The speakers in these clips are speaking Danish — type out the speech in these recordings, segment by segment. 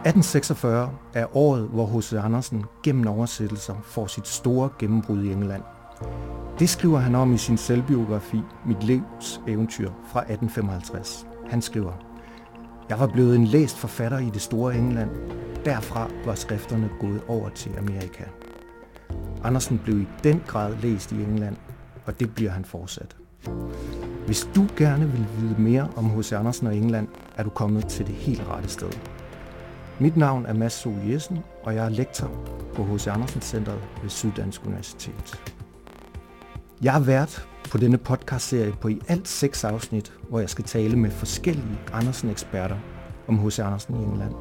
1846 er året, hvor H.C. Andersen gennem oversættelser får sit store gennembrud i England. Det skriver han om i sin selvbiografi Mit livs eventyr fra 1855. Han skriver, Jeg var blevet en læst forfatter i det store England. Derfra var skrifterne gået over til Amerika. Andersen blev i den grad læst i England, og det bliver han fortsat. Hvis du gerne vil vide mere om H.C. Andersen og England, er du kommet til det helt rette sted. Mit navn er Mads Sol Jessen, og jeg er lektor på H.C. Andersen Centeret ved Syddansk Universitet. Jeg er vært på denne podcastserie på i alt seks afsnit, hvor jeg skal tale med forskellige Andersen-eksperter om H.C. Andersen i England.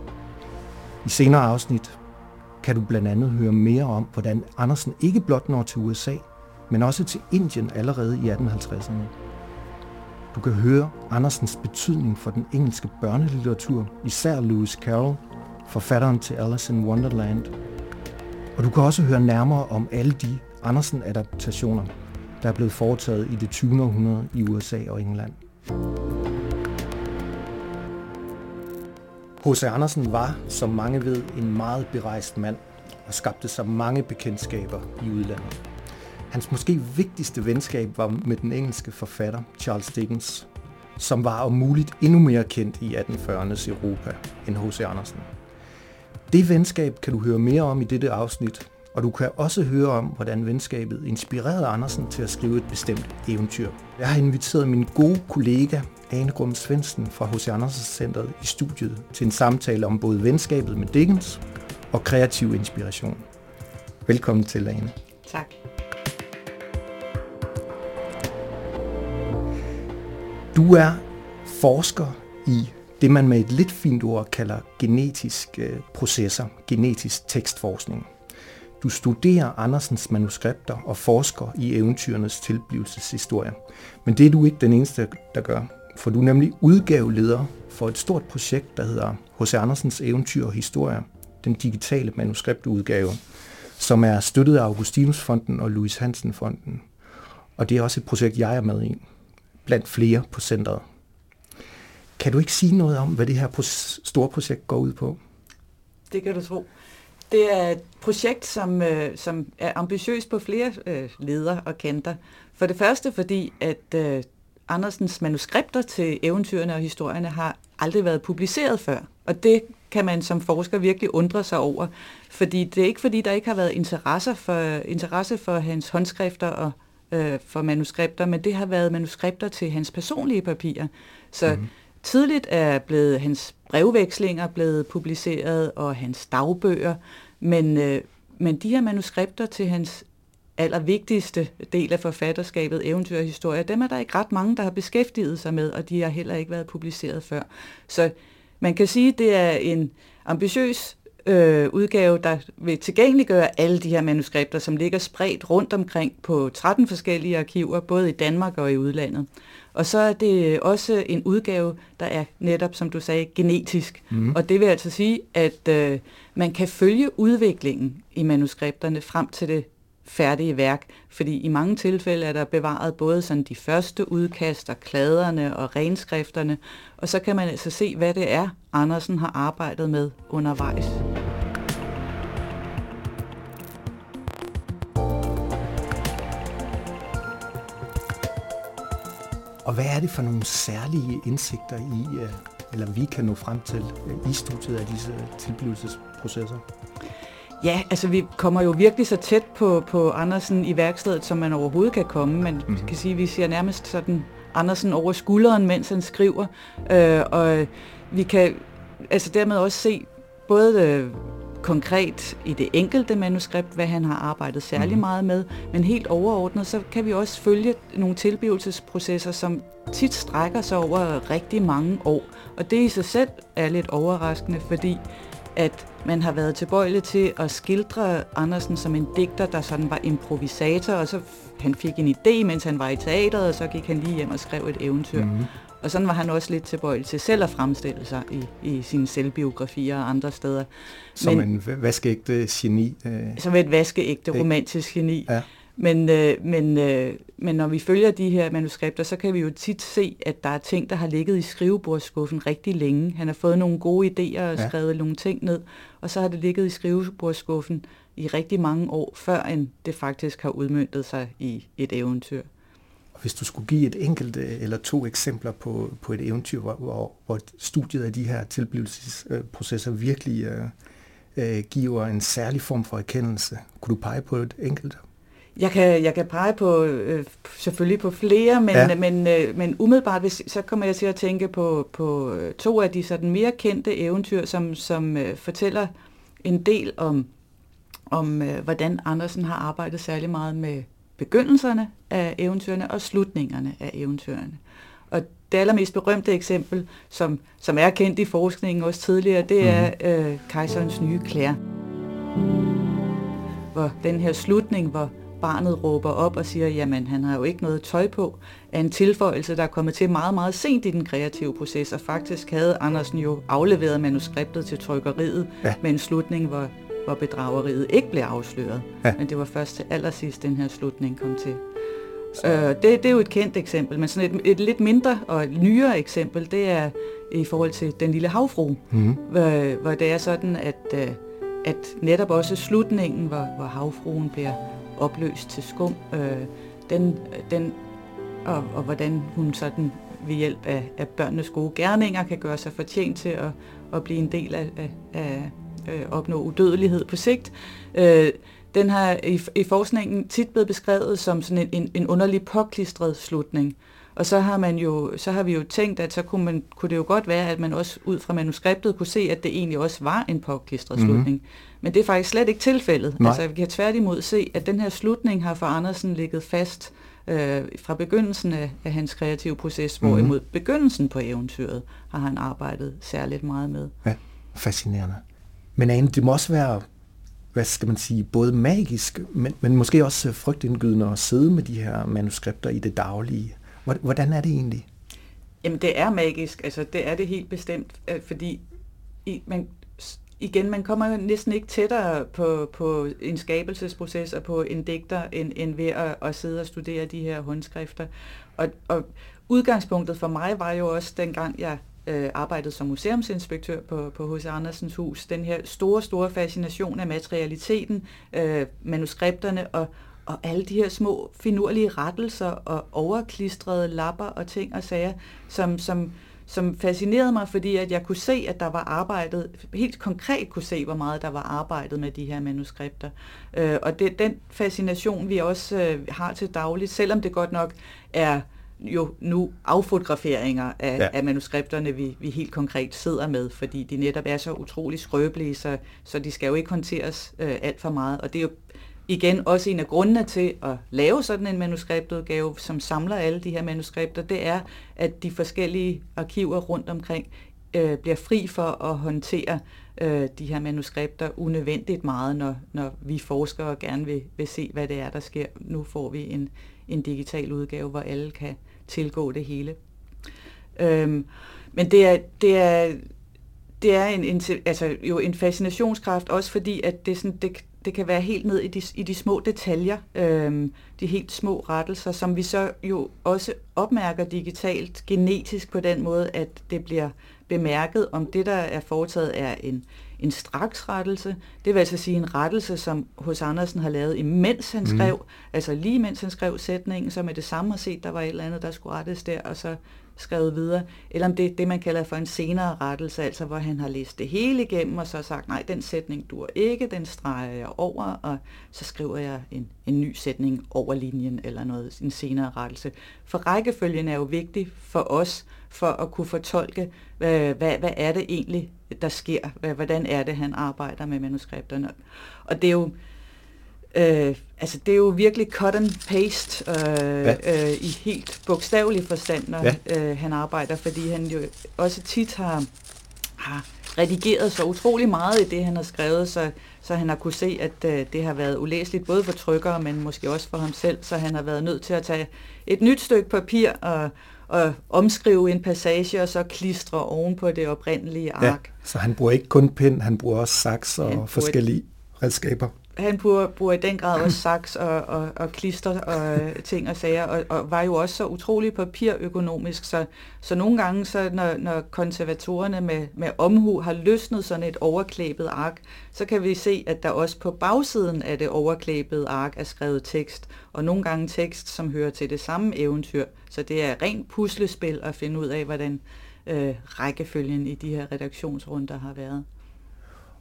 I senere afsnit kan du blandt andet høre mere om, hvordan Andersen ikke blot når til USA, men også til Indien allerede i 1850'erne. Du kan høre Andersens betydning for den engelske børnelitteratur, især Lewis Carroll, forfatteren til Alice in Wonderland. Og du kan også høre nærmere om alle de Andersen-adaptationer, der er blevet foretaget i det 20. århundrede i USA og England. H.C. Andersen var, som mange ved, en meget berejst mand og skabte sig mange bekendtskaber i udlandet. Hans måske vigtigste venskab var med den engelske forfatter Charles Dickens, som var om muligt endnu mere kendt i 1840'ernes Europa end H.C. Andersen. Det venskab kan du høre mere om i dette afsnit, og du kan også høre om, hvordan venskabet inspirerede Andersen til at skrive et bestemt eventyr. Jeg har inviteret min gode kollega Ane Grum Svendsen fra H.C. Andersen Centeret i studiet til en samtale om både venskabet med Dickens og kreativ inspiration. Velkommen til, Ane. Tak. Du er forsker i det, man med et lidt fint ord kalder genetisk øh, processer, genetisk tekstforskning. Du studerer Andersens manuskripter og forsker i eventyrenes tilblivelseshistorie. Men det er du ikke den eneste, der gør, for du er nemlig udgaveleder for et stort projekt, der hedder H.C. Andersens Eventyr og Historie, den digitale manuskriptudgave, som er støttet af Augustinusfonden og Louis Hansen-fonden. Og det er også et projekt, jeg er med i, blandt flere på centret. Kan du ikke sige noget om, hvad det her store projekt går ud på? Det kan du tro. Det er et projekt, som, øh, som er ambitiøst på flere øh, leder og kanter. For det første fordi, at øh, Andersens manuskripter til eventyrene og historierne har aldrig været publiceret før. Og det kan man som forsker virkelig undre sig over. Fordi det er ikke fordi, der ikke har været interesse for, interesse for hans håndskrifter og øh, for manuskripter, men det har været manuskripter til hans personlige papirer. Så mm tidligt er blevet hans brevvekslinger blevet publiceret, og hans dagbøger, men, øh, men de her manuskripter til hans allervigtigste del af forfatterskabet, eventyr og historie, dem er der ikke ret mange, der har beskæftiget sig med, og de har heller ikke været publiceret før. Så man kan sige, at det er en ambitiøs øh, udgave, der vil tilgængeliggøre alle de her manuskripter, som ligger spredt rundt omkring på 13 forskellige arkiver, både i Danmark og i udlandet. Og så er det også en udgave, der er netop, som du sagde, genetisk. Mm. Og det vil altså sige, at øh, man kan følge udviklingen i manuskripterne frem til det færdige værk, fordi i mange tilfælde er der bevaret både sådan de første udkast og kladerne og renskrifterne, og så kan man altså se, hvad det er, Andersen har arbejdet med undervejs. Og hvad er det for nogle særlige indsigter i, eller vi kan nå frem til i studiet af disse tilblivelsesprocesser? Ja, altså vi kommer jo virkelig så tæt på, på Andersen i værkstedet, som man overhovedet kan komme. Man mm-hmm. kan sige, at vi ser nærmest sådan Andersen over skulderen, mens han skriver. Øh, og vi kan altså dermed også se både øh, konkret i det enkelte manuskript, hvad han har arbejdet særlig mm. meget med, men helt overordnet, så kan vi også følge nogle tilblivelsesprocesser, som tit strækker sig over rigtig mange år. Og det i sig selv er lidt overraskende, fordi at man har været tilbøjelig til at skildre Andersen som en digter, der sådan var improvisator, og så han fik en idé, mens han var i teateret, og så gik han lige hjem og skrev et eventyr. Mm. Og sådan var han også lidt tilbøjelig til selv at fremstille sig i, i sine selvbiografier og andre steder. Som Men, en vaskeægte geni. Øh. Som et vaskeægte romantisk geni. Ja. Men, øh, men, øh, men når vi følger de her manuskripter, så kan vi jo tit se, at der er ting, der har ligget i skrivebordsskuffen rigtig længe. Han har fået nogle gode idéer og ja. skrevet nogle ting ned, og så har det ligget i skrivebordsskuffen i rigtig mange år, før end det faktisk har udmyndtet sig i et eventyr. Hvis du skulle give et enkelt øh, eller to eksempler på, på et eventyr, hvor, hvor, studiet af de her tilblivelsesprocesser virkelig øh, øh, giver en særlig form for erkendelse, kunne du pege på et enkelt? Jeg kan, jeg kan pege på øh, selvfølgelig på flere, men, ja. men, øh, men umiddelbart hvis, så kommer jeg til at tænke på, på øh, to af de sådan mere kendte eventyr, som, som øh, fortæller en del om, om øh, hvordan Andersen har arbejdet særlig meget med begyndelserne af eventyrene og slutningerne af eventyrene. Og det allermest berømte eksempel, som, som er kendt i forskningen også tidligere, det er mhm. øh, kejserens nye klæder. Hvor den her slutning, hvor barnet råber op og siger, jamen han har jo ikke noget tøj på, er en tilføjelse, der er kommet til meget, meget sent i den kreative proces, og faktisk havde Andersen jo afleveret manuskriptet til trykkeriet ja. med en slutning, hvor, hvor bedrageriet ikke blev afsløret. Ja. Men det var først til allersidst, den her slutning kom til. Øh, det, det er jo et kendt eksempel, men sådan et, et lidt mindre og nyere eksempel, det er i forhold til Den lille havfru, mm-hmm. hvor, hvor det er sådan, at, øh, at netop også slutningen, hvor, hvor havfruen bliver opløst til skum, øh, den, den, og, og hvordan hun sådan ved hjælp af, af børnenes gode gerninger kan gøre sig fortjent til at, at blive en del af, af, af øh, opnå udødelighed på sigt. Øh, den har i, i forskningen tit blevet beskrevet som sådan en, en, en underlig påklistret slutning. Og så har, man jo, så har vi jo tænkt, at så kunne, man, kunne det jo godt være, at man også ud fra manuskriptet kunne se, at det egentlig også var en påklistret mm-hmm. slutning. Men det er faktisk slet ikke tilfældet. Nej. Altså vi kan tværtimod se, at den her slutning har for Andersen ligget fast øh, fra begyndelsen af, af hans kreative proces, mm-hmm. hvorimod begyndelsen på eventyret har han arbejdet særligt meget med. Ja, fascinerende. Men Ane, det må også være hvad skal man sige, både magisk, men, men måske også frygtindgydende at sidde med de her manuskripter i det daglige. Hvordan er det egentlig? Jamen det er magisk, altså det er det helt bestemt, øh, fordi i, man, igen, man kommer næsten ikke tættere på, på en skabelsesproces og på en digter, end, end ved at, at sidde og studere de her håndskrifter. Og, og udgangspunktet for mig var jo også dengang, jeg øh, arbejdet som museumsinspektør på, på H.C. Andersens hus, den her store, store fascination af materialiteten, øh, manuskripterne og, og alle de her små finurlige rettelser og overklistrede lapper og ting og sager, som, som, som fascinerede mig, fordi at jeg kunne se, at der var arbejdet, helt konkret kunne se, hvor meget der var arbejdet med de her manuskripter. Øh, og det den fascination, vi også øh, har til dagligt, selvom det godt nok er jo nu affotograferinger af, ja. af manuskripterne, vi, vi helt konkret sidder med, fordi de netop er så utrolig skrøbelige, så, så de skal jo ikke håndteres øh, alt for meget. Og det er jo igen også en af grundene til at lave sådan en manuskriptudgave, som samler alle de her manuskripter, det er, at de forskellige arkiver rundt omkring øh, bliver fri for at håndtere øh, de her manuskripter unødvendigt meget, når, når vi forskere gerne vil, vil se, hvad det er, der sker. Nu får vi en, en digital udgave, hvor alle kan tilgå det hele. Øhm, men det er, det er, det er en, en, altså jo en fascinationskraft, også fordi at det, sådan, det, det kan være helt ned i de, i de små detaljer, øhm, de helt små rettelser, som vi så jo også opmærker digitalt, genetisk på den måde, at det bliver bemærket, om det, der er foretaget, er en, en straksrettelse. Det vil altså sige en rettelse, som hos Andersen har lavet, imens han mhm. skrev, mm. altså lige mens han skrev sætningen, så med det samme har set, der var et eller andet, der skulle rettes der, og så skrevet videre, eller om det er det, man kalder for en senere rettelse, altså hvor han har læst det hele igennem, og så sagt, nej, den sætning dur ikke, den streger jeg over, og så skriver jeg en, en ny sætning over linjen, eller noget, en senere rettelse. For rækkefølgen er jo vigtig for os, for at kunne fortolke, hvad, hvad, hvad er det egentlig, der sker, hvad, hvordan er det, han arbejder med manuskripterne. Og det er jo, Øh, altså det er jo virkelig cut and paste øh, øh, i helt bogstavelig forstand, når ja. øh, han arbejder, fordi han jo også tit har, har redigeret så utrolig meget i det, han har skrevet, så, så han har kunne se, at øh, det har været ulæseligt både for trykkere, men måske også for ham selv, så han har været nødt til at tage et nyt stykke papir og, og omskrive en passage, og så klistre oven på det oprindelige ark. Ja, så han bruger ikke kun pen, han bruger også saks og forskellige redskaber. Han bruger, bruger i den grad også saks og, og, og klister og ting og sager, og, og var jo også så utrolig papirøkonomisk, så, så nogle gange, så når, når konservatorerne med, med omhu har løsnet sådan et overklæbet ark, så kan vi se, at der også på bagsiden af det overklæbede ark er skrevet tekst, og nogle gange tekst, som hører til det samme eventyr. Så det er rent puslespil at finde ud af, hvordan øh, rækkefølgen i de her redaktionsrunder har været.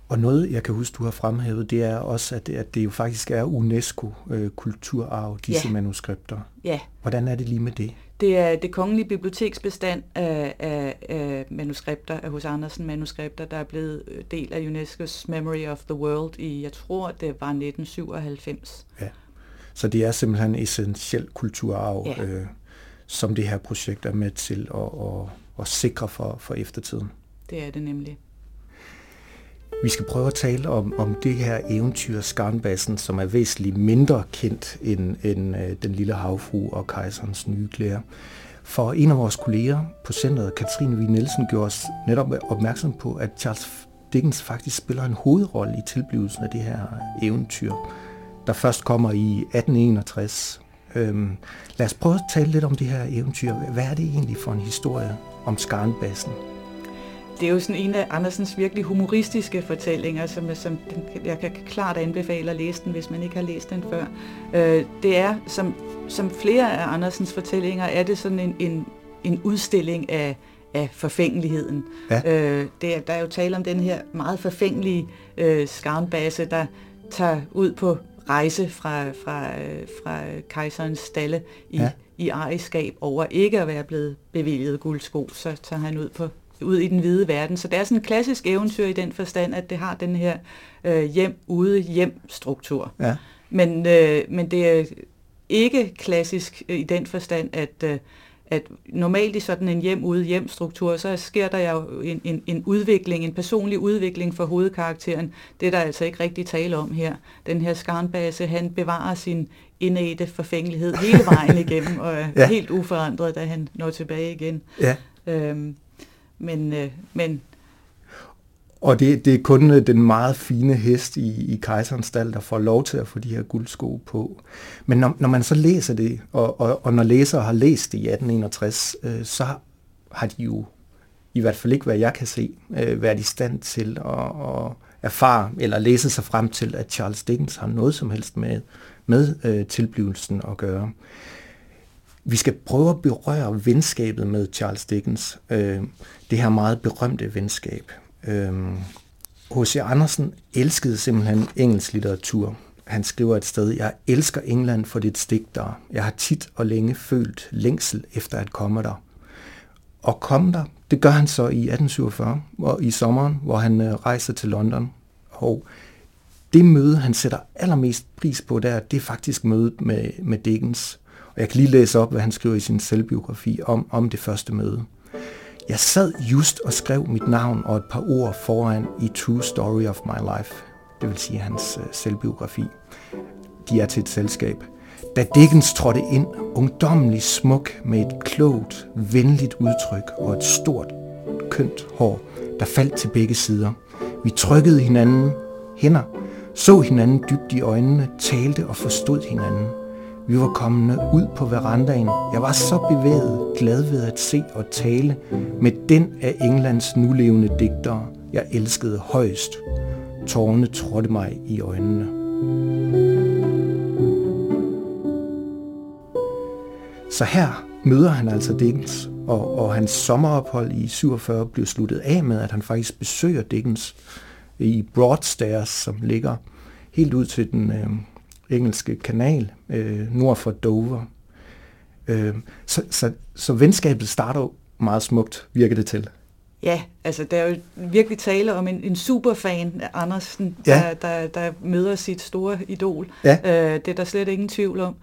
Og noget, jeg kan huske, du har fremhævet, det er også, at det, at det jo faktisk er UNESCO-kulturarv, øh, disse ja. manuskripter. Ja. Hvordan er det lige med det? Det er det kongelige biblioteksbestand af, af, af manuskripter, af hos Andersen manuskripter, der er blevet øh, del af UNESCO's Memory of the World i, jeg tror, det var 1997. Ja, så det er simpelthen en essentiel kulturarv, ja. øh, som det her projekt er med til at, at, at sikre for, for eftertiden. Det er det nemlig. Vi skal prøve at tale om, om det her eventyr Skarnbassen, som er væsentligt mindre kendt end, end øh, Den lille havfru og kejserens nye klæder. For en af vores kolleger på centret, Katrine V. Nielsen, gjorde os netop opmærksom på, at Charles Dickens faktisk spiller en hovedrolle i tilblivelsen af det her eventyr, der først kommer i 1861. Øhm, lad os prøve at tale lidt om det her eventyr. Hvad er det egentlig for en historie om Skarnbassen? Det er jo sådan en af Andersens virkelig humoristiske fortællinger, som, som jeg kan klart anbefale at læse den, hvis man ikke har læst den før. Øh, det er, som, som flere af Andersens fortællinger, er det sådan en, en, en udstilling af, af forfængeligheden. Ja. Øh, det er, der er jo tale om den her meget forfængelige øh, skarnbase, der tager ud på rejse fra, fra, øh, fra kejserens stalle i, ja. i ariskab over ikke at være blevet bevilget guldsko, så tager han ud på ud i den hvide verden. Så det er sådan en klassisk eventyr i den forstand, at det har den her øh, hjem-ude-hjem-struktur. Ja. Men, øh, men det er ikke klassisk i den forstand, at, øh, at normalt i sådan en hjem-ude-hjem-struktur, så sker der jo en, en, en udvikling, en personlig udvikling for hovedkarakteren. Det er der altså ikke rigtig tale om her. Den her skarnbase, han bevarer sin indædte forfængelighed hele vejen igennem, og er ja. helt uforandret, da han når tilbage igen. Ja. Øhm, men, øh, men og det, det er kun øh, den meget fine hest i, i kejserens stald, der får lov til at få de her guldsko på. Men når, når man så læser det, og, og, og når læsere har læst det i 1861, øh, så har de jo, i hvert fald ikke hvad jeg kan se, øh, været i stand til at, at erfare eller læse sig frem til, at Charles Dickens har noget som helst med, med øh, tilblivelsen at gøre. Vi skal prøve at berøre venskabet med Charles Dickens. Øh, det her meget berømte venskab. Øh, H.C. Andersen elskede simpelthen engelsk litteratur. Han skriver et sted, jeg elsker England for dit digtere. Jeg har tit og længe følt længsel efter at komme der. Og komme der, det gør han så i 1847, hvor, i sommeren, hvor han øh, rejser til London. Og det møde, han sætter allermest pris på der, det er faktisk mødet med, med Dickens. Og jeg kan lige læse op, hvad han skriver i sin selvbiografi om, om det første møde. Jeg sad just og skrev mit navn og et par ord foran i True Story of My Life, det vil sige hans øh, selvbiografi. De er til et selskab. Da Dickens trådte ind, ungdommelig smuk med et klogt, venligt udtryk og et stort, kønt hår, der faldt til begge sider. Vi trykkede hinanden hænder, så hinanden dybt i øjnene, talte og forstod hinanden. Vi var kommende ud på verandaen. Jeg var så bevæget, glad ved at se og tale med den af Englands nulevende digtere, jeg elskede højst. Tårne trådte mig i øjnene. Så her møder han altså Dickens, og, og hans sommerophold i 47 bliver sluttet af med, at han faktisk besøger Dickens i Broadstairs, som ligger helt ud til den øh, engelske kanal øh, nord for Dover. Øh, så, så, så venskabet starter meget smukt, virker det til. Ja, altså der er jo virkelig tale om en, en superfan af Andersen, ja. der, der, der møder sit store idol. Ja. Øh, det er der slet ingen tvivl om.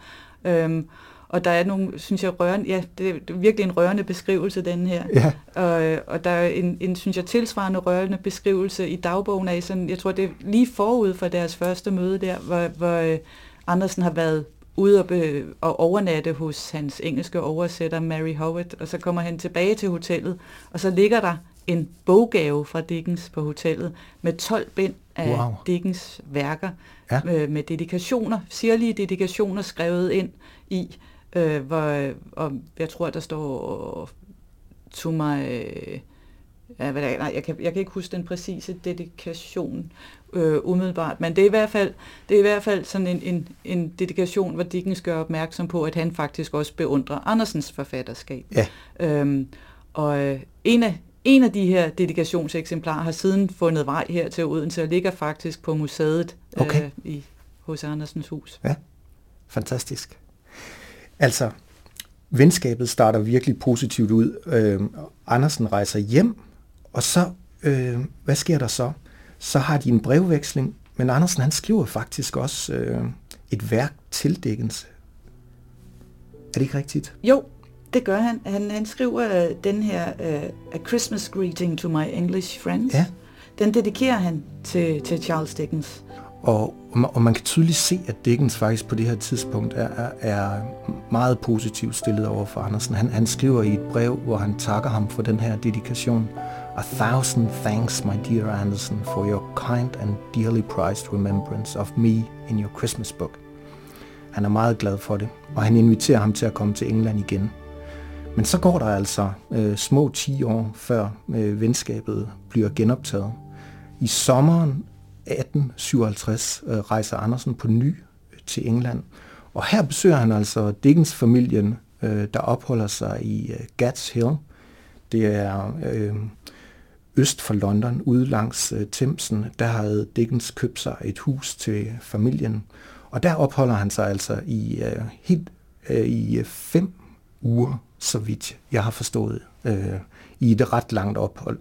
Øhm, og der er nogle, synes jeg, rørende, ja, det er virkelig en rørende beskrivelse, den her. Ja. Og, og der er en, en, synes jeg, tilsvarende rørende beskrivelse i dagbogen af sådan, jeg tror, det er lige forud for deres første møde der, hvor, hvor uh, Andersen har været ude og, be, og overnatte hos hans engelske oversætter Mary Howard, og så kommer han tilbage til hotellet, og så ligger der en boggave fra Dickens på hotellet med 12 bind af wow. Dickens værker ja. øh, med dedikationer, sirlige dedikationer skrevet ind i, øh, hvor og jeg tror, der står to my... Ja, hvad der, nej, jeg kan, jeg kan ikke huske den præcise dedikation øh, umiddelbart, men det er i hvert fald, det er i hvert fald sådan en, en, en dedikation, hvor Dickens gør opmærksom på, at han faktisk også beundrer Andersens forfatterskab. Ja. Øhm, og øh, en af, en af de her dedikationseksemplarer har siden fundet vej her til Odense og ligger faktisk på museet okay. øh, i hos Andersens hus. Ja, fantastisk. Altså, venskabet starter virkelig positivt ud. Øh, Andersen rejser hjem, og så, øh, hvad sker der så? Så har de en brevveksling, men Andersen han skriver faktisk også øh, et værk til Dickens. Er det ikke rigtigt? Jo, det gør han. Han, han skriver uh, den her uh, A Christmas Greeting to My English Friends. Ja. Den dedikerer han til, til Charles Dickens. Og, og man kan tydeligt se, at Dickens faktisk på det her tidspunkt er, er, er meget positivt stillet over for Andersen. Han, han skriver i et brev, hvor han takker ham for den her dedikation. A thousand thanks, my dear Anderson, for your kind and dearly prized remembrance of me in your Christmas book. Han er meget glad for det, og han inviterer ham til at komme til England igen. Men så går der altså øh, små 10 år, før øh, venskabet bliver genoptaget. I sommeren 1857 øh, rejser Andersen på ny øh, til England, og her besøger han altså Dickens familien, øh, der opholder sig i øh, Gats Hill. Det er øh, øst for London, ude langs øh, Thamesen. Der havde Dickens købt sig et hus til familien, og der opholder han sig altså i øh, helt øh, i øh, fem uger så vidt jeg har forstået, øh, i et ret langt ophold.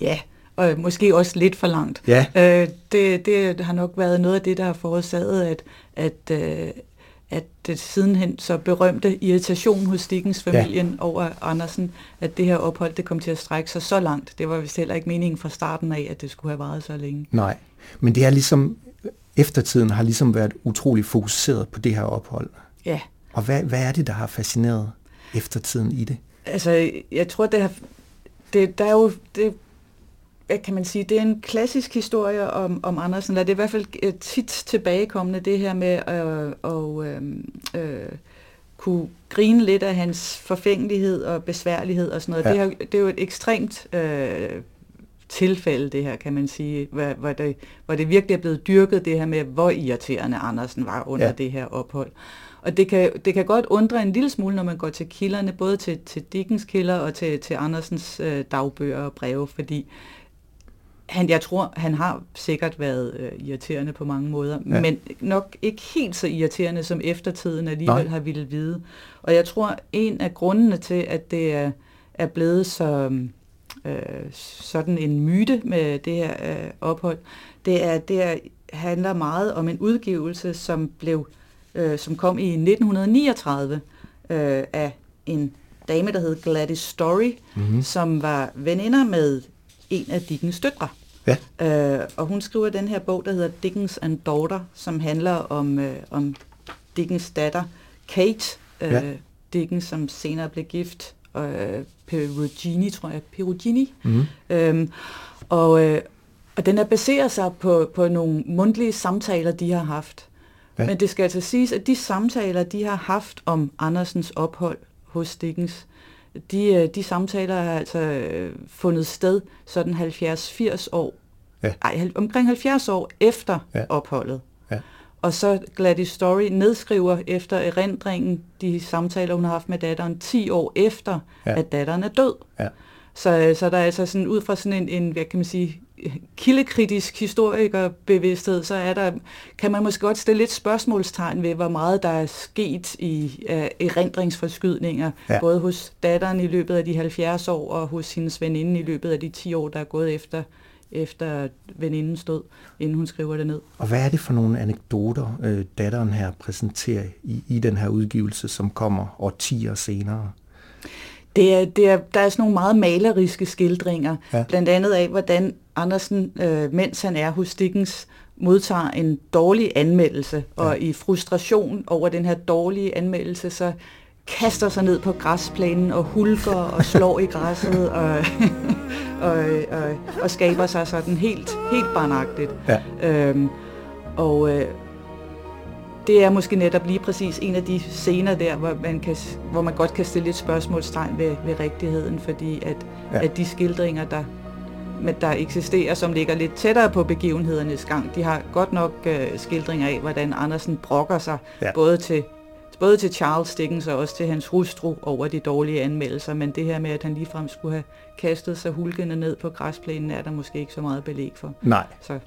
Ja, og måske også lidt for langt. Ja. Øh, det, det har nok været noget af det, der har forårsaget, at, at, øh, at det sidenhen så berømte irritation hos Dickens-familien ja. over Andersen, at det her ophold det kom til at strække sig så langt. Det var vist heller ikke meningen fra starten af, at det skulle have varet så længe. Nej, men det er ligesom, eftertiden har ligesom været utrolig fokuseret på det her ophold. Ja. Og hvad, hvad er det, der har fascineret eftertiden i det? Altså, jeg tror, det har, det, der er jo, det, hvad kan man sige, det er en klassisk historie om, om Andersen, eller det er i hvert fald øh, tit tilbagekommende, det her med at øh, øh, øh, kunne grine lidt af hans forfængelighed og besværlighed og sådan noget. Ja. Det, har, det er jo et ekstremt øh, tilfælde, det her, kan man sige, hvor, hvor, det, hvor det virkelig er blevet dyrket, det her med, hvor irriterende Andersen var under ja. det her ophold. Og det kan, det kan godt undre en lille smule, når man går til kilderne, både til, til Dickens kilder og til, til Andersens øh, dagbøger og breve, fordi han, jeg tror, han har sikkert været øh, irriterende på mange måder, ja. men nok ikke helt så irriterende, som eftertiden alligevel Nej. har ville vide. Og jeg tror, en af grundene til, at det er, er blevet så øh, sådan en myte med det her øh, ophold, det er, det er, handler meget om en udgivelse, som blev øh, som kom i 1939 øh, af en dame, der hed Gladys Story, mm-hmm. som var veninder med en af Dickens døtre. Ja. Øh, og hun skriver den her bog, der hedder Dickens and Daughter, som handler om, øh, om Dickens datter, Kate øh, ja. Dickens, som senere blev gift, øh, Perugini, tror jeg, Perugini. Mm-hmm. Øhm, og, øh, og den er baseret sig på, på nogle mundtlige samtaler, de har haft. Ja. Men det skal altså siges, at de samtaler, de har haft om Andersens ophold hos Dickens, de, øh, de samtaler har altså øh, fundet sted sådan 70-80 år, ja. ej, omkring 70 år efter ja. opholdet. Ja. Og så Gladys Story nedskriver efter erindringen de samtaler, hun har haft med datteren 10 år efter, ja. at datteren er død. Ja. Så, øh, så der er altså sådan ud fra sådan en, en hvad kan man sige, kildekritisk historikerbevidsthed, så er der, kan man måske godt stille lidt spørgsmålstegn ved, hvor meget der er sket i uh, erindringsforskydninger, ja. både hos datteren i løbet af de 70 år, og hos hendes veninde i løbet af de 10 år, der er gået efter efter venindens død, inden hun skriver det ned. Og hvad er det for nogle anekdoter, øh, datteren her præsenterer i, i den her udgivelse, som kommer årtier senere? Det er, det er, der er sådan nogle meget maleriske skildringer, ja. blandt andet af, hvordan Andersen, øh, mens han er hos Dickens, modtager en dårlig anmeldelse, ja. og i frustration over den her dårlige anmeldelse, så kaster sig ned på græsplænen og hulker og slår i græsset og, og, og, og skaber sig sådan helt, helt barnagtigt. Ja. Øhm, og øh, det er måske netop lige præcis en af de scener der, hvor man, kan, hvor man godt kan stille et spørgsmålstegn ved, ved rigtigheden, fordi at, ja. at de skildringer, der, der eksisterer, som ligger lidt tættere på begivenhedernes gang, de har godt nok øh, skildringer af, hvordan Andersen brokker sig, ja. både til både til Charles Dickens og også til hans hustru over de dårlige anmeldelser, men det her med, at han ligefrem skulle have kastet sig hulkende ned på græsplænen, er der måske ikke så meget belæg for. Nej. Så.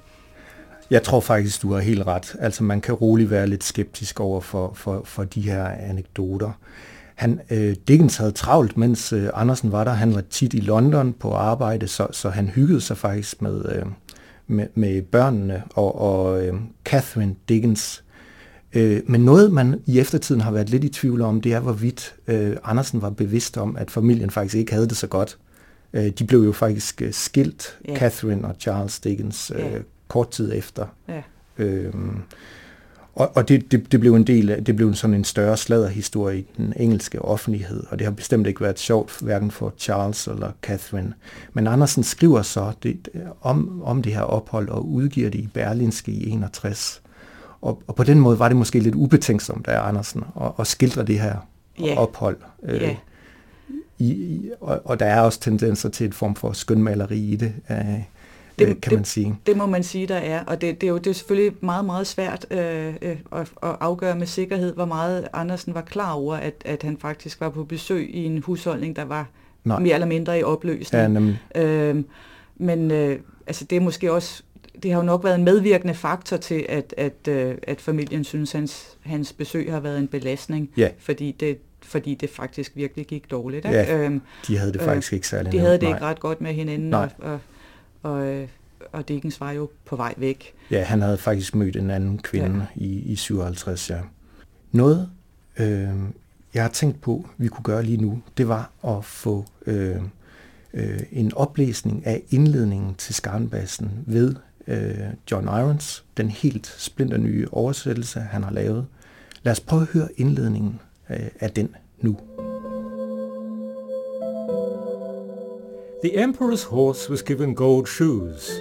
Jeg tror faktisk, du har helt ret. Altså man kan roligt være lidt skeptisk over for, for, for de her anekdoter. Han, øh, Dickens havde travlt, mens øh, Andersen var der. Han var tit i London på arbejde, så, så han hyggede sig faktisk med, øh, med, med børnene. Og, og øh, Catherine Dickens Øh, men noget, man i eftertiden har været lidt i tvivl om, det er, hvorvidt øh, Andersen var bevidst om, at familien faktisk ikke havde det så godt. Øh, de blev jo faktisk øh, skilt, yeah. Catherine og Charles Dickens, øh, yeah. Kort tid efter. Yeah. Øh, og og det, det, det blev en del af, det blev sådan en større sladderhistorie i den engelske offentlighed, og det har bestemt ikke været sjovt, hverken for Charles eller Catherine. Men Andersen skriver så det, om, om det her ophold og udgiver det i Berlinske i 61. Og, og på den måde var det måske lidt ubetænksomt af Andersen at, at skildre det her yeah. ophold. Øh, yeah. i, i, og, og der er også tendenser til et form for skønmaleri i det, øh, det kan det, man sige. Det må man sige, der er. Og det, det, er jo det er selvfølgelig meget, meget svært øh, øh, at, at afgøre med sikkerhed, hvor meget Andersen var klar over, at, at han faktisk var på besøg i en husholdning, der var Nej. mere eller mindre i opløsning. Ja, nemlig. Øh, men øh, altså, det er måske også det har jo nok været en medvirkende faktor til, at, at, øh, at familien synes, at hans, hans besøg har været en belastning, ja. fordi, det, fordi det faktisk virkelig gik dårligt. Ikke? Ja, øhm, de havde det faktisk øh, ikke særlig De havde det nej. ikke ret godt med hinanden, nej. og, og, og, øh, og Dickens var jo på vej væk. Ja, han havde faktisk mødt en anden kvinde ja. i, i 57, ja. Noget, øh, jeg har tænkt på, vi kunne gøre lige nu, det var at få øh, øh, en oplæsning af indledningen til Skarnbassen ved øh, John Irons, den helt splinter nye oversættelse, han har lavet. Lad os prøve at høre indledningen øh, af den nu. The emperor's horse was given gold shoes,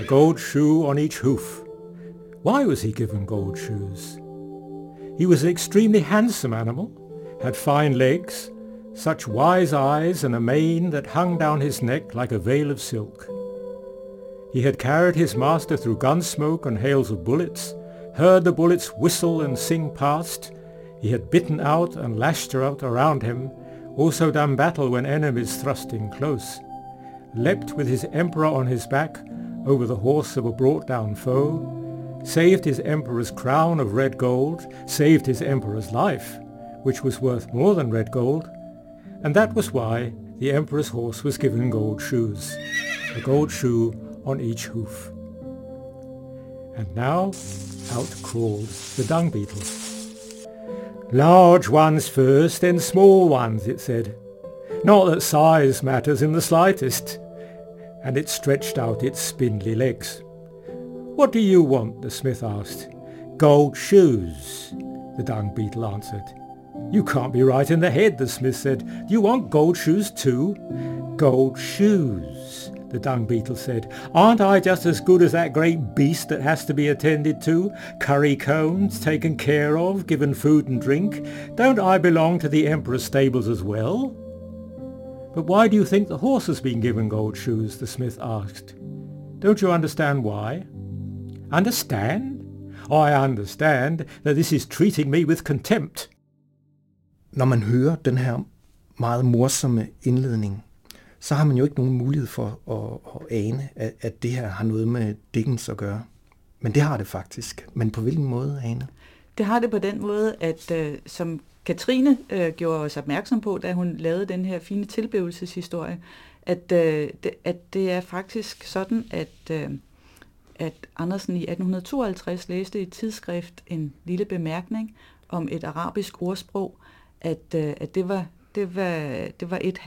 a gold shoe on each hoof. Why was he given gold shoes? He was an extremely handsome animal, had fine legs, such wise eyes and a mane that hung down his neck like a veil of silk. He had carried his master through gun smoke and hails of bullets, heard the bullets whistle and sing past. He had bitten out and lashed out around him, also done battle when enemies thrust in close, leapt with his emperor on his back over the horse of a brought-down foe, saved his emperor's crown of red gold, saved his emperor's life, which was worth more than red gold, and that was why the emperor's horse was given gold shoes. A gold shoe on each hoof. And now out crawled the dung beetle. Large ones first, then small ones, it said. Not that size matters in the slightest. And it stretched out its spindly legs. What do you want? the smith asked. Gold shoes, the dung beetle answered. You can't be right in the head, the smith said. Do you want gold shoes too? Gold shoes, the dung beetle said. Aren't I just as good as that great beast that has to be attended to, curry combed, taken care of, given food and drink? Don't I belong to the emperor's stables as well? But why do you think the horse has been given gold shoes? the smith asked. Don't you understand why? Understand? I understand that this is treating me with contempt. Når man hører den her meget morsomme indledning så har man jo ikke nogen mulighed for at, at ane, at, at det her har noget med Dickens at gøre. Men det har det faktisk. Men på hvilken måde, Ane? Det har det på den måde, at øh, som Katrine øh, gjorde os opmærksom på, da hun lavede den her fine tilbevelseshistorie, at, øh, det, at det er faktisk sådan, at, øh, at Andersen i 1852 læste i et tidsskrift en lille bemærkning om et arabisk ordsprog, at, øh, at det, var, det, var, det var et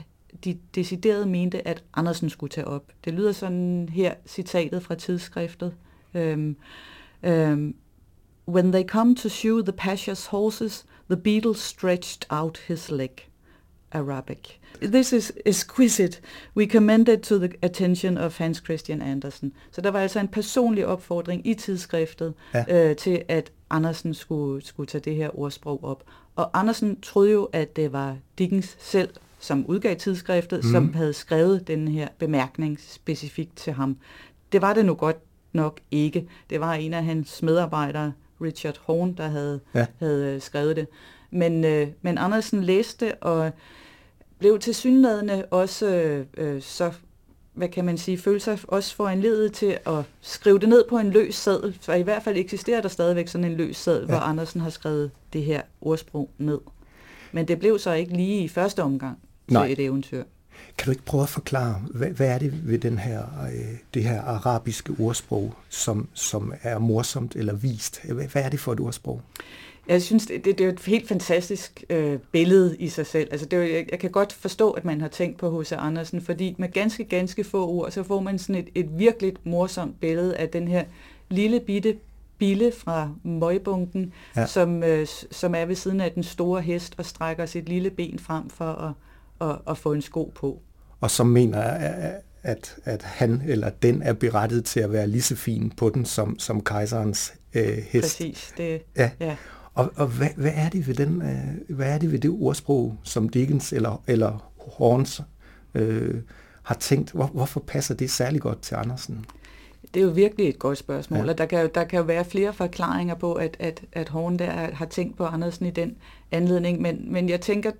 de decideret mente, at Andersen skulle tage op. Det lyder sådan her, citatet fra tidsskriftet. Øhm, øhm, When they come to shoe the pasha's horses, the beetle stretched out his leg. Arabic. This is exquisite. We commend it to the attention of Hans Christian Andersen. Så der var altså en personlig opfordring i tidsskriftet ja. øh, til, at Andersen skulle, skulle tage det her ordsprog op. Og Andersen troede jo, at det var Dickens selv, som udgav tidsskriftet, mm. som havde skrevet den her bemærkning specifikt til ham. Det var det nu godt nok ikke. Det var en af hans medarbejdere, Richard Horn, der havde, ja. havde skrevet det. Men, øh, men Andersen læste og blev til synlædende også øh, øh, så, hvad kan man sige, følte sig også for anledet til at skrive det ned på en løs seddel, for i hvert fald eksisterer der stadigvæk sådan en løs seddel, ja. hvor Andersen har skrevet det her ordsprog ned. Men det blev så ikke lige i første omgang til Nej. et eventyr. Kan du ikke prøve at forklare, hvad, hvad er det ved den her, øh, det her arabiske ordsprog, som, som er morsomt eller vist? Hvad, hvad er det for et ordsprog? Jeg synes, det, det, det er et helt fantastisk øh, billede i sig selv. Altså, det er, jeg, jeg kan godt forstå, at man har tænkt på H.C. Andersen, fordi med ganske, ganske få ord, så får man sådan et, et virkelig morsomt billede af den her lille bitte bille fra møgbunken, ja. som, øh, som er ved siden af den store hest og strækker sit lille ben frem for at, at, at få en sko på. Og som mener, at, at han eller den er berettet til at være lige så fin på den som, som kejserens øh, hest. Præcis. Det, ja. ja. Og, og hvad, hvad, er det ved den, øh, hvad er det ved det ordsprog, som Dickens eller, eller Horns øh, har tænkt? Hvor, hvorfor passer det særlig godt til Andersen? Det er jo virkelig et godt spørgsmål, ja. og der kan, der kan jo være flere forklaringer på, at, at, at Horn der har tænkt på Andersen i den anledning, men, men jeg tænker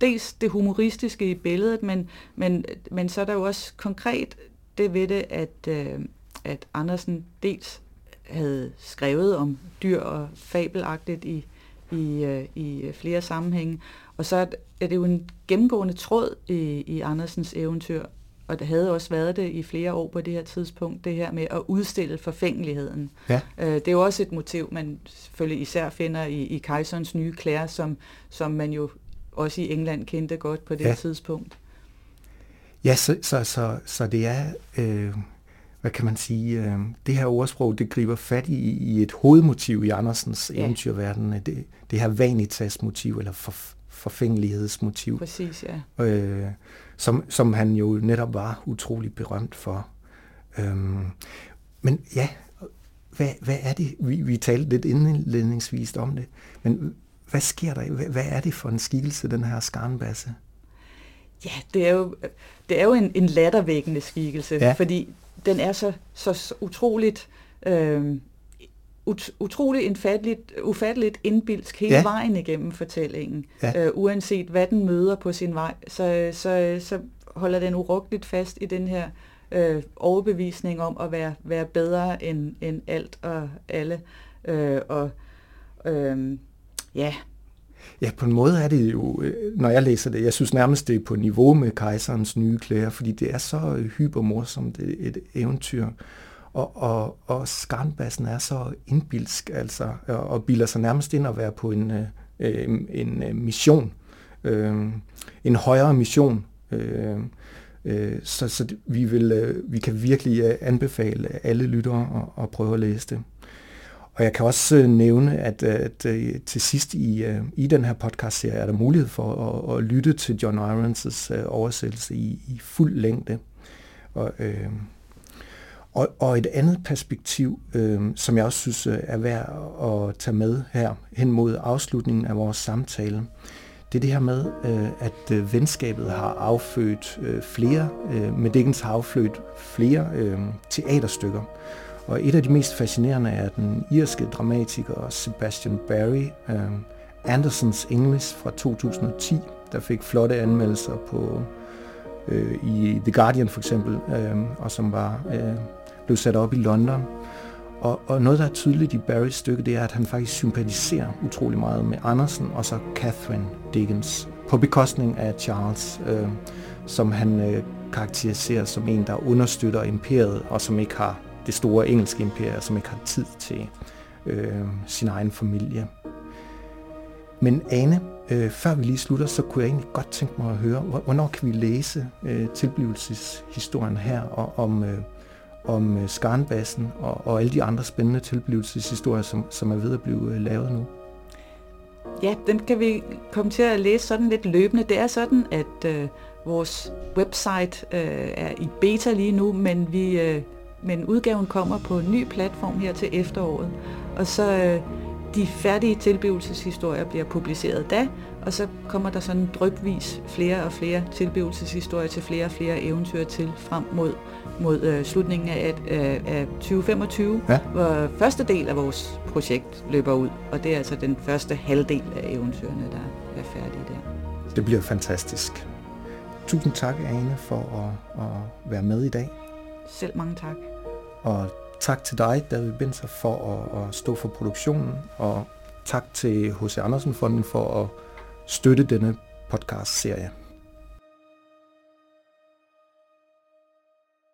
dels det humoristiske i billedet, men, men, men så er der jo også konkret det ved det, at, øh, at Andersen dels havde skrevet om dyr og fabelagtigt i, i, øh, i flere sammenhænge. Og så er det jo en gennemgående tråd i, i Andersens eventyr, og det havde også været det i flere år på det her tidspunkt, det her med at udstille forfængeligheden. Ja. Øh, det er jo også et motiv, man selvfølgelig især finder i, i Kejserens nye klæder, som, som man jo også i England kendte godt på det ja. tidspunkt. Ja, så, så, så, så det er... Øh hvad kan man sige, øh, det her ordsprog, det griber fat i, i et hovedmotiv i Andersens ja. eventyrverden, det, det her vanitas-motiv, eller for, forfængelighedsmotiv. Præcis, ja. Øh, som, som han jo netop var utrolig berømt for. Øhm, men ja, hvad, hvad er det? Vi, vi talte lidt indledningsvis om det, men hvad sker der? Hvad, er det for en skikkelse, den her skarnbasse? Ja, det er jo, det er jo en, en lattervækkende skikkelse, ja. fordi den er så, så utroligt, øh, ut, utroligt indfatteligt, ufatteligt indbilsk hele ja. vejen igennem fortællingen. Ja. Øh, uanset hvad den møder på sin vej, så, så, så holder den urokkeligt fast i den her øh, overbevisning om at være, være bedre end, end alt og alle. Øh, og øh, ja, Ja, på en måde er det jo, øh, når jeg læser det, jeg synes nærmest det er på niveau med kejserens nye klæder, fordi det er så øh, hypermorsomt et, et eventyr. Og, og, og skarnbassen er så indbilsk, altså, og, og bilder sig nærmest ind at være på en, øh, en, en mission, øh, en højere mission. Øh, øh, så så vi, vil, vi kan virkelig anbefale alle lyttere at, at prøve at læse det. Og jeg kan også øh, nævne, at, øh, at, øh, til sidst i, i den her podcast-serie er der mulighed for at, at lytte til John Irons' oversættelse i, i fuld længde. Og, øh, og, og et andet perspektiv, øh, som jeg også synes er værd at tage med her hen mod afslutningen af vores samtale, det er det her med, øh, at venskabet har affødt øh, flere, øh, med Dickens har affødt flere øh, teaterstykker. Og et af de mest fascinerende er den irske dramatiker Sebastian Barry, øhm, uh, Andersons English fra 2010, der fik flotte anmeldelser på uh, i The Guardian for eksempel, uh, og som var uh, blev sat op i London. Og, og noget, der er tydeligt i Barrys stykke, det er, at han faktisk sympatiserer utrolig meget med Andersen og så Catherine Dickens, på bekostning af Charles, øh, som han øh, karakteriserer som en, der understøtter imperiet, og som ikke har det store engelske imperium, som ikke har tid til øh, sin egen familie. Men Ane, øh, før vi lige slutter, så kunne jeg egentlig godt tænke mig at høre, hvornår kan vi læse øh, tilblivelseshistorien her, og om, øh, om øh, Skarnbassen og, og alle de andre spændende tilblivelseshistorier, som, som er ved at blive øh, lavet nu? Ja, dem kan vi komme til at læse sådan lidt løbende. Det er sådan, at øh, vores website øh, er i beta lige nu, men vi øh, men udgaven kommer på en ny platform her til efteråret. Og så øh, de færdige tilblivelseshistorier bliver publiceret da, og så kommer der sådan drøbvis flere og flere tilblivelseshistorier til flere og flere eventyr til frem mod, mod øh, slutningen af, af, af 2025, ja. hvor første del af vores projekt løber ud, og det er altså den første halvdel af eventyrene, der er færdige der. Det bliver fantastisk. Tusind tak, Ane, for at, at være med i dag. Selv mange tak. Og tak til dig, David Binser, for at, at stå for produktionen, og tak til H.C. Andersen Fonden for at støtte denne podcast-serie.